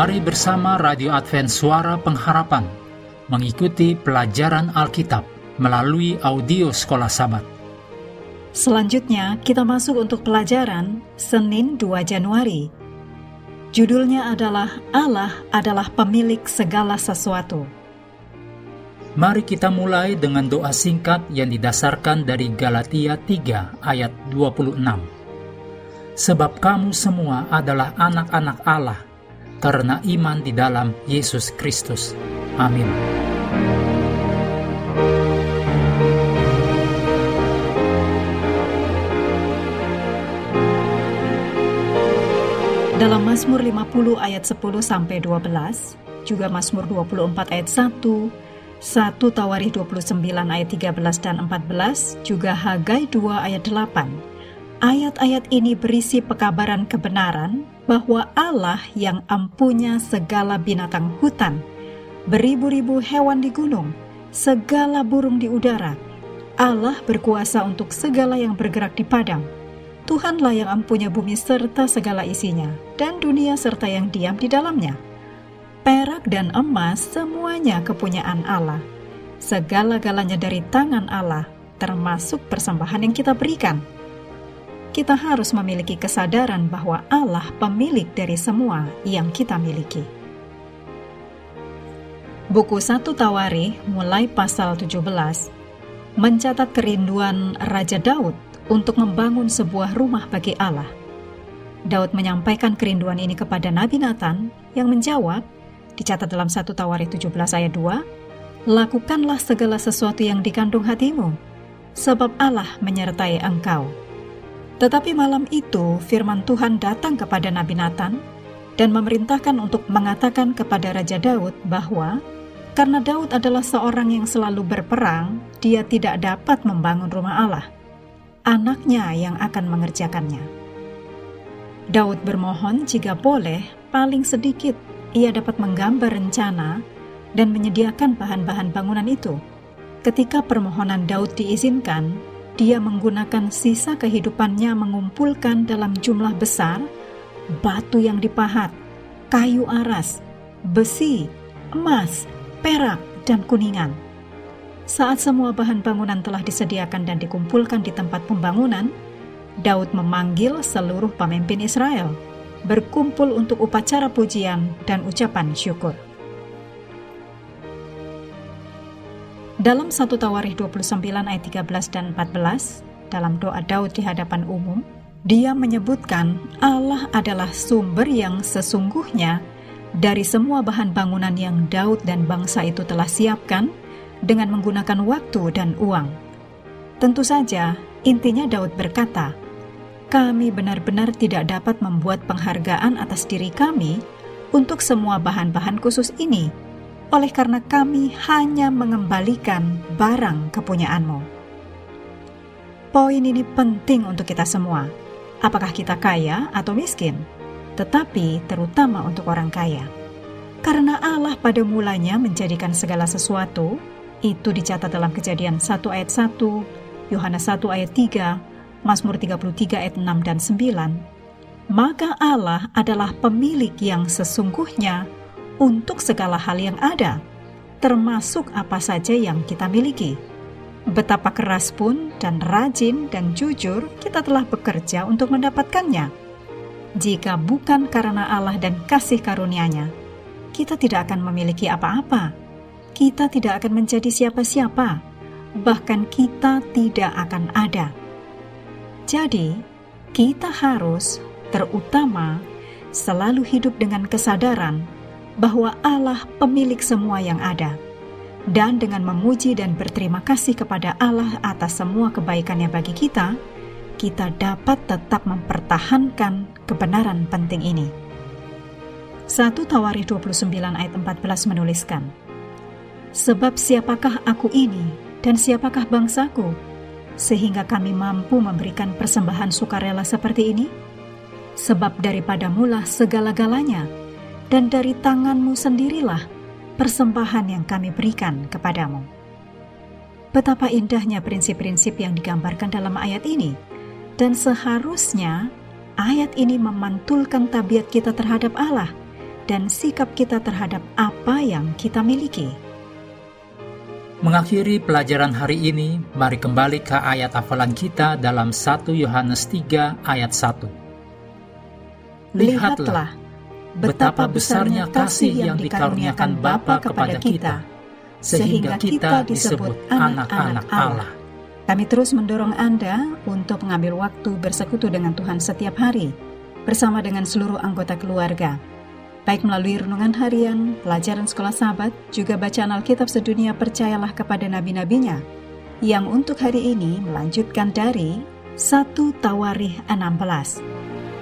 Mari bersama Radio Advent Suara Pengharapan mengikuti pelajaran Alkitab melalui audio Sekolah Sabat. Selanjutnya, kita masuk untuk pelajaran Senin 2 Januari. Judulnya adalah Allah adalah pemilik segala sesuatu. Mari kita mulai dengan doa singkat yang didasarkan dari Galatia 3 ayat 26. Sebab kamu semua adalah anak-anak Allah karena iman di dalam Yesus Kristus. Amin. Dalam Mazmur 50 ayat 10 sampai 12, juga Mazmur 24 ayat 1, 1 Tawarikh 29 ayat 13 dan 14, juga Hagai 2 ayat 8 Ayat-ayat ini berisi pekabaran kebenaran bahwa Allah yang ampunya segala binatang hutan, beribu-ribu hewan di gunung, segala burung di udara. Allah berkuasa untuk segala yang bergerak di padang. Tuhanlah yang ampunya bumi serta segala isinya, dan dunia serta yang diam di dalamnya. Perak dan emas semuanya kepunyaan Allah. Segala-galanya dari tangan Allah, termasuk persembahan yang kita berikan kita harus memiliki kesadaran bahwa Allah pemilik dari semua yang kita miliki. Buku 1 Tawari mulai pasal 17 mencatat kerinduan Raja Daud untuk membangun sebuah rumah bagi Allah. Daud menyampaikan kerinduan ini kepada Nabi Nathan yang menjawab, dicatat dalam 1 Tawari 17 ayat 2, Lakukanlah segala sesuatu yang dikandung hatimu, sebab Allah menyertai engkau. Tetapi malam itu firman Tuhan datang kepada Nabi Nathan dan memerintahkan untuk mengatakan kepada Raja Daud bahwa karena Daud adalah seorang yang selalu berperang, dia tidak dapat membangun rumah Allah. Anaknya yang akan mengerjakannya. Daud bermohon jika boleh, paling sedikit ia dapat menggambar rencana dan menyediakan bahan-bahan bangunan itu. Ketika permohonan Daud diizinkan, dia menggunakan sisa kehidupannya mengumpulkan dalam jumlah besar batu yang dipahat, kayu aras, besi, emas, perak, dan kuningan. Saat semua bahan bangunan telah disediakan dan dikumpulkan di tempat pembangunan, Daud memanggil seluruh pemimpin Israel berkumpul untuk upacara pujian dan ucapan syukur. Dalam satu Tawarikh 29 ayat 13 dan 14, dalam doa Daud di hadapan umum, dia menyebutkan Allah adalah sumber yang sesungguhnya dari semua bahan bangunan yang Daud dan bangsa itu telah siapkan dengan menggunakan waktu dan uang. Tentu saja, intinya Daud berkata, "Kami benar-benar tidak dapat membuat penghargaan atas diri kami untuk semua bahan-bahan khusus ini." Oleh karena kami hanya mengembalikan barang kepunyaanmu. Poin ini penting untuk kita semua, apakah kita kaya atau miskin, tetapi terutama untuk orang kaya. Karena Allah pada mulanya menjadikan segala sesuatu, itu dicatat dalam kejadian 1 ayat 1, Yohanes 1 ayat 3, Mazmur 33 ayat 6 dan 9, maka Allah adalah pemilik yang sesungguhnya untuk segala hal yang ada, termasuk apa saja yang kita miliki. Betapa keras pun dan rajin dan jujur kita telah bekerja untuk mendapatkannya. Jika bukan karena Allah dan kasih karunia-Nya, kita tidak akan memiliki apa-apa. Kita tidak akan menjadi siapa-siapa. Bahkan kita tidak akan ada. Jadi, kita harus terutama selalu hidup dengan kesadaran bahwa Allah pemilik semua yang ada. Dan dengan memuji dan berterima kasih kepada Allah atas semua kebaikannya bagi kita, kita dapat tetap mempertahankan kebenaran penting ini. 1 Tawarikh 29 ayat 14 menuliskan, Sebab siapakah aku ini dan siapakah bangsaku, sehingga kami mampu memberikan persembahan sukarela seperti ini? Sebab daripada mula segala-galanya, dan dari tanganmu sendirilah persembahan yang kami berikan kepadamu. Betapa indahnya prinsip-prinsip yang digambarkan dalam ayat ini, dan seharusnya ayat ini memantulkan tabiat kita terhadap Allah dan sikap kita terhadap apa yang kita miliki. Mengakhiri pelajaran hari ini, mari kembali ke ayat hafalan kita dalam 1 Yohanes 3 ayat 1. Lihatlah betapa besarnya kasih yang dikaruniakan Bapa kepada kita, sehingga kita disebut anak-anak Allah. Kami terus mendorong Anda untuk mengambil waktu bersekutu dengan Tuhan setiap hari, bersama dengan seluruh anggota keluarga, baik melalui renungan harian, pelajaran sekolah sahabat, juga bacaan Alkitab sedunia percayalah kepada nabi-nabinya, yang untuk hari ini melanjutkan dari 1 Tawarih 16.